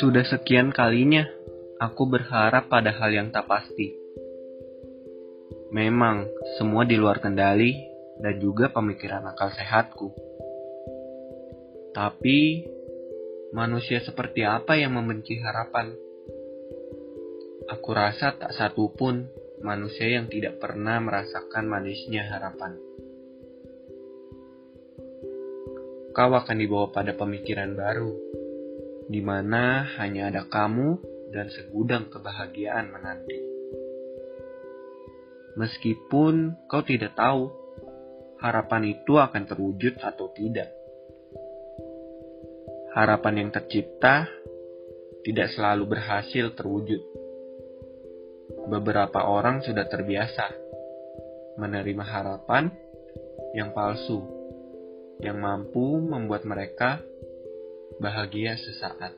Sudah sekian kalinya aku berharap pada hal yang tak pasti. Memang semua di luar kendali dan juga pemikiran akal sehatku. Tapi manusia seperti apa yang membenci harapan? Aku rasa tak satu pun manusia yang tidak pernah merasakan manisnya harapan. Kau akan dibawa pada pemikiran baru, di mana hanya ada kamu dan segudang kebahagiaan menanti. Meskipun kau tidak tahu harapan itu akan terwujud atau tidak. Harapan yang tercipta tidak selalu berhasil terwujud. Beberapa orang sudah terbiasa menerima harapan yang palsu, yang mampu membuat mereka bahagia sesaat.